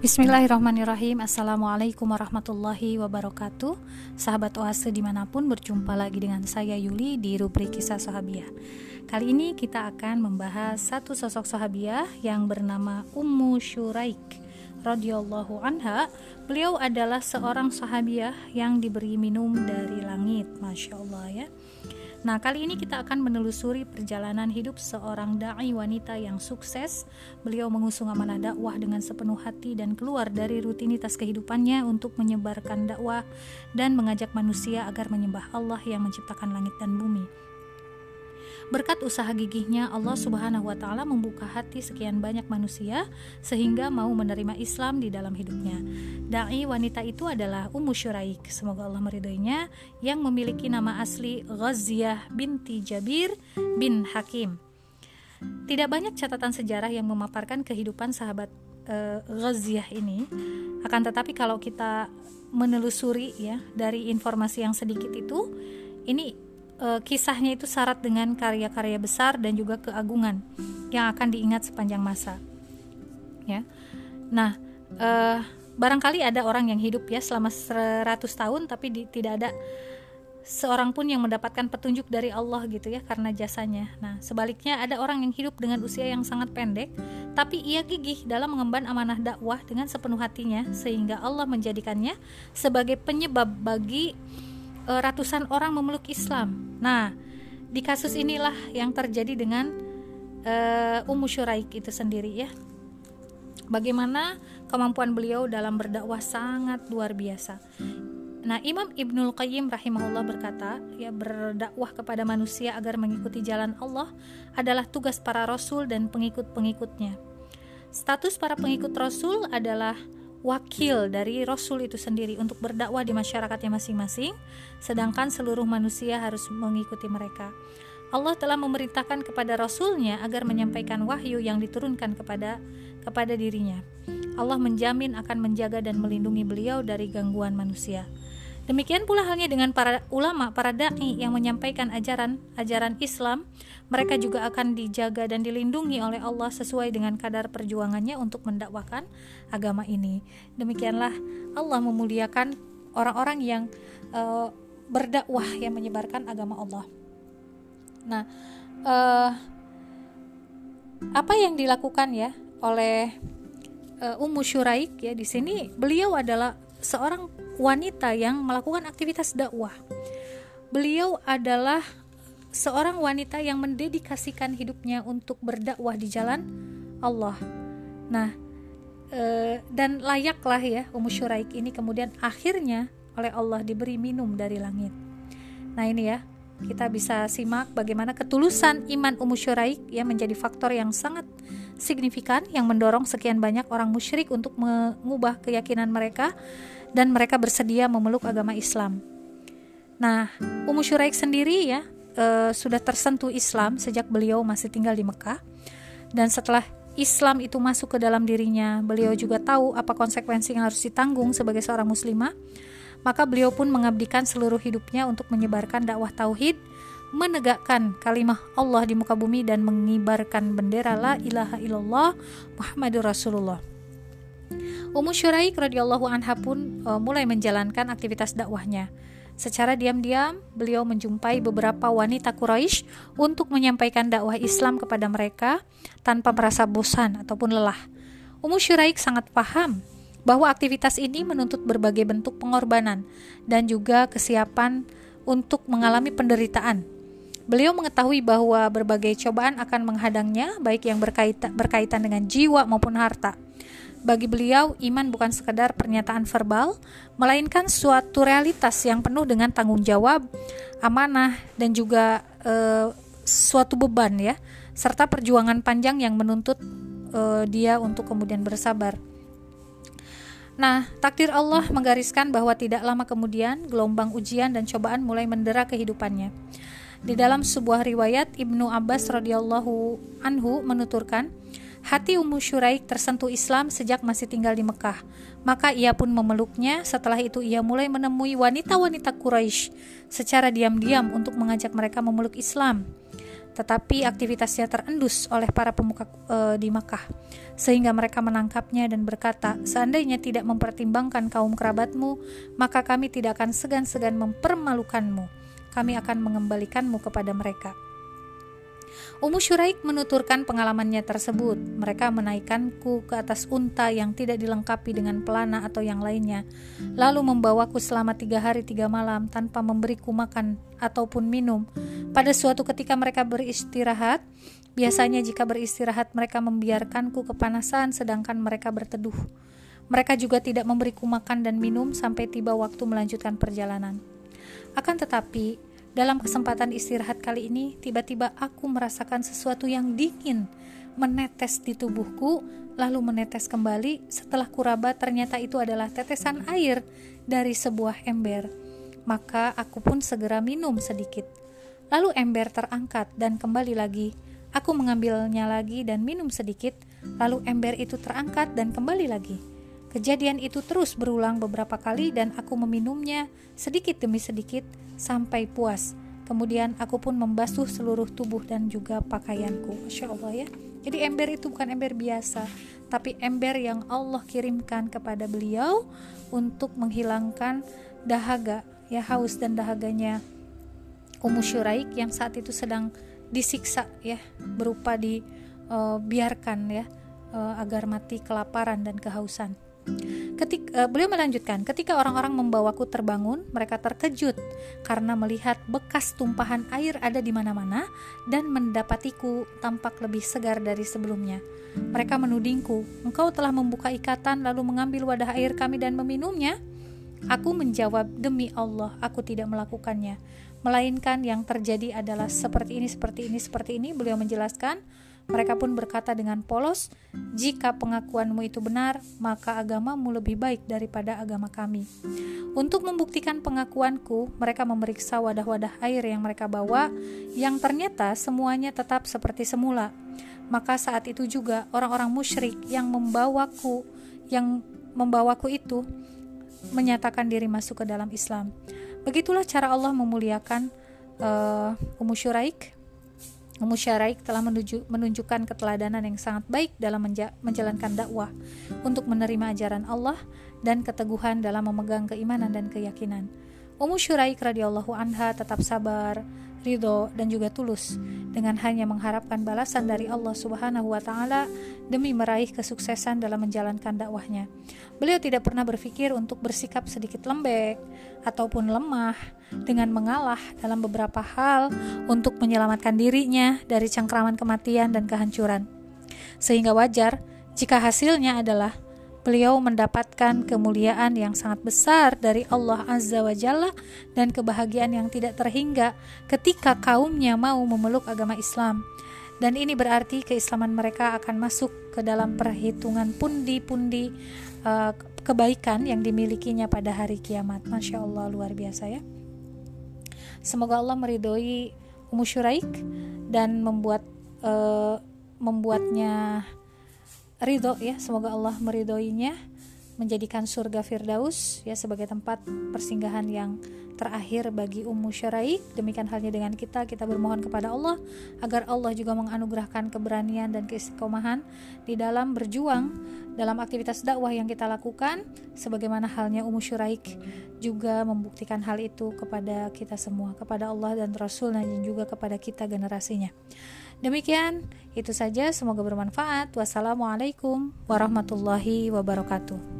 Bismillahirrahmanirrahim. Assalamualaikum warahmatullahi wabarakatuh. Sahabat oase di mana pun berjumpa lagi dengan saya Yuli di rubrik kisah sahabiah Kali ini kita akan membahas satu sosok sahabiah yang bernama Ummu Syuraik radhiyallahu anha. Beliau adalah seorang sahabiah yang diberi minum dari langit. Masya Allah ya Nah, kali ini kita akan menelusuri perjalanan hidup seorang dai wanita yang sukses. Beliau mengusung amanah dakwah dengan sepenuh hati dan keluar dari rutinitas kehidupannya untuk menyebarkan dakwah dan mengajak manusia agar menyembah Allah yang menciptakan langit dan bumi. Berkat usaha gigihnya Allah Subhanahu wa taala membuka hati sekian banyak manusia sehingga mau menerima Islam di dalam hidupnya. Dai wanita itu adalah Ummu Syuraik, semoga Allah meridhoinya, yang memiliki nama asli Ghaziah binti Jabir bin Hakim. Tidak banyak catatan sejarah yang memaparkan kehidupan sahabat uh, Ghaziah ini. Akan tetapi kalau kita menelusuri ya dari informasi yang sedikit itu, ini e, kisahnya itu syarat dengan karya-karya besar dan juga keagungan yang akan diingat sepanjang masa. Ya. Nah, e, barangkali ada orang yang hidup ya selama 100 tahun tapi di, tidak ada seorang pun yang mendapatkan petunjuk dari Allah gitu ya karena jasanya. Nah, sebaliknya ada orang yang hidup dengan usia yang sangat pendek tapi ia gigih dalam mengemban amanah dakwah dengan sepenuh hatinya sehingga Allah menjadikannya sebagai penyebab bagi uh, ratusan orang memeluk Islam. Nah, di kasus inilah yang terjadi dengan uh, Ummu Syuraik itu sendiri ya. Bagaimana kemampuan beliau dalam berdakwah sangat luar biasa. Nah, Imam Ibnul Qayyim rahimahullah berkata, ya berdakwah kepada manusia agar mengikuti jalan Allah adalah tugas para rasul dan pengikut-pengikutnya. Status para pengikut rasul adalah wakil dari Rasul itu sendiri untuk berdakwah di masyarakatnya masing-masing, sedangkan seluruh manusia harus mengikuti mereka. Allah telah memerintahkan kepada Rasulnya agar menyampaikan wahyu yang diturunkan kepada kepada dirinya. Allah menjamin akan menjaga dan melindungi beliau dari gangguan manusia. Demikian pula halnya dengan para ulama, para dai yang menyampaikan ajaran-ajaran Islam, mereka juga akan dijaga dan dilindungi oleh Allah sesuai dengan kadar perjuangannya untuk mendakwakan agama ini. Demikianlah Allah memuliakan orang-orang yang uh, berdakwah yang menyebarkan agama Allah. Nah, uh, apa yang dilakukan ya oleh uh, Ummu Syuraik ya di sini beliau adalah seorang wanita yang melakukan aktivitas dakwah. Beliau adalah seorang wanita yang mendedikasikan hidupnya untuk berdakwah di jalan Allah. Nah, e, dan layaklah ya Ummu Syuraik ini kemudian akhirnya oleh Allah diberi minum dari langit. Nah, ini ya, kita bisa simak bagaimana ketulusan iman Ummu Syuraik yang menjadi faktor yang sangat signifikan yang mendorong sekian banyak orang musyrik untuk mengubah keyakinan mereka dan mereka bersedia memeluk agama Islam. Nah, Ummu Syuraik sendiri ya e, sudah tersentuh Islam sejak beliau masih tinggal di Mekah dan setelah Islam itu masuk ke dalam dirinya, beliau juga tahu apa konsekuensi yang harus ditanggung sebagai seorang muslimah. Maka beliau pun mengabdikan seluruh hidupnya untuk menyebarkan dakwah tauhid, menegakkan kalimah Allah di muka bumi dan mengibarkan bendera la ilaha illallah Muhammadur Rasulullah. Ummu Syuraik radhiyallahu anha pun uh, mulai menjalankan aktivitas dakwahnya. Secara diam-diam, beliau menjumpai beberapa wanita Quraisy untuk menyampaikan dakwah Islam kepada mereka tanpa merasa bosan ataupun lelah. Ummu Syuraik sangat paham bahwa aktivitas ini menuntut berbagai bentuk pengorbanan dan juga kesiapan untuk mengalami penderitaan. Beliau mengetahui bahwa berbagai cobaan akan menghadangnya, baik yang berkaitan, berkaitan dengan jiwa maupun harta. Bagi beliau, iman bukan sekadar pernyataan verbal, melainkan suatu realitas yang penuh dengan tanggung jawab, amanah, dan juga e, suatu beban ya, serta perjuangan panjang yang menuntut e, dia untuk kemudian bersabar. Nah, takdir Allah menggariskan bahwa tidak lama kemudian gelombang ujian dan cobaan mulai mendera kehidupannya. Di dalam sebuah riwayat Ibnu Abbas radhiyallahu anhu menuturkan, Hati Ummu Syuraik tersentuh Islam sejak masih tinggal di Mekah. Maka ia pun memeluknya. Setelah itu ia mulai menemui wanita-wanita Quraisy secara diam-diam untuk mengajak mereka memeluk Islam. Tetapi aktivitasnya terendus oleh para pemuka e, di Makkah sehingga mereka menangkapnya dan berkata seandainya tidak mempertimbangkan kaum kerabatmu maka kami tidak akan segan-segan mempermalukanmu kami akan mengembalikanmu kepada mereka Ummu Syuraik menuturkan pengalamannya tersebut. Mereka menaikkanku ke atas unta yang tidak dilengkapi dengan pelana atau yang lainnya, lalu membawaku selama tiga hari tiga malam tanpa memberiku makan ataupun minum. Pada suatu ketika mereka beristirahat, biasanya jika beristirahat mereka membiarkanku kepanasan sedangkan mereka berteduh. Mereka juga tidak memberiku makan dan minum sampai tiba waktu melanjutkan perjalanan. Akan tetapi, dalam kesempatan istirahat kali ini, tiba-tiba aku merasakan sesuatu yang dingin menetes di tubuhku, lalu menetes kembali. Setelah kuraba, ternyata itu adalah tetesan air dari sebuah ember. Maka aku pun segera minum sedikit. Lalu ember terangkat dan kembali lagi. Aku mengambilnya lagi dan minum sedikit, lalu ember itu terangkat dan kembali lagi. Kejadian itu terus berulang beberapa kali dan aku meminumnya sedikit demi sedikit sampai puas. Kemudian aku pun membasuh seluruh tubuh dan juga pakaianku. Masya Allah ya. Jadi ember itu bukan ember biasa, tapi ember yang Allah kirimkan kepada beliau untuk menghilangkan dahaga, ya haus dan dahaganya Ummu Syuraik yang saat itu sedang disiksa ya, berupa dibiarkan uh, ya uh, agar mati kelaparan dan kehausan. Ketik, uh, beliau melanjutkan, ketika orang-orang membawaku terbangun, mereka terkejut karena melihat bekas tumpahan air ada di mana-mana dan mendapatiku tampak lebih segar dari sebelumnya. Mereka menudingku, engkau telah membuka ikatan lalu mengambil wadah air kami dan meminumnya. Aku menjawab, demi Allah, aku tidak melakukannya. Melainkan yang terjadi adalah seperti ini, seperti ini, seperti ini. Beliau menjelaskan, mereka pun berkata dengan polos, "Jika pengakuanmu itu benar, maka agamamu lebih baik daripada agama kami." Untuk membuktikan pengakuanku, mereka memeriksa wadah-wadah air yang mereka bawa, yang ternyata semuanya tetap seperti semula. Maka saat itu juga orang-orang musyrik yang membawaku, yang membawaku itu menyatakan diri masuk ke dalam Islam. Begitulah cara Allah memuliakan uh, Ummu Syuraik Musyaraik telah menunjukkan keteladanan yang sangat baik dalam menjalankan dakwah untuk menerima ajaran Allah dan keteguhan dalam memegang keimanan dan keyakinan. Ummu Syuraik radhiyallahu anha tetap sabar, ridho, dan juga tulus dengan hanya mengharapkan balasan dari Allah Subhanahu wa taala demi meraih kesuksesan dalam menjalankan dakwahnya. Beliau tidak pernah berpikir untuk bersikap sedikit lembek ataupun lemah dengan mengalah dalam beberapa hal untuk menyelamatkan dirinya dari cengkraman kematian dan kehancuran. Sehingga wajar jika hasilnya adalah beliau mendapatkan kemuliaan yang sangat besar dari Allah Azza wa Jalla dan kebahagiaan yang tidak terhingga ketika kaumnya mau memeluk agama Islam. Dan ini berarti keislaman mereka akan masuk ke dalam perhitungan pundi-pundi uh, kebaikan yang dimilikinya pada hari kiamat. Masya Allah luar biasa ya. Semoga Allah meridhoi Ummu Syuraik dan membuat uh, membuatnya ridho ya semoga Allah meridhoinya menjadikan surga Firdaus ya sebagai tempat persinggahan yang terakhir bagi Ummu Syaraik. Demikian halnya dengan kita, kita bermohon kepada Allah agar Allah juga menganugerahkan keberanian dan keistiqomahan di dalam berjuang dalam aktivitas dakwah yang kita lakukan sebagaimana halnya Ummu Syuraik juga membuktikan hal itu kepada kita semua, kepada Allah dan Rasul dan juga kepada kita generasinya. Demikian, itu saja. Semoga bermanfaat. Wassalamualaikum warahmatullahi wabarakatuh.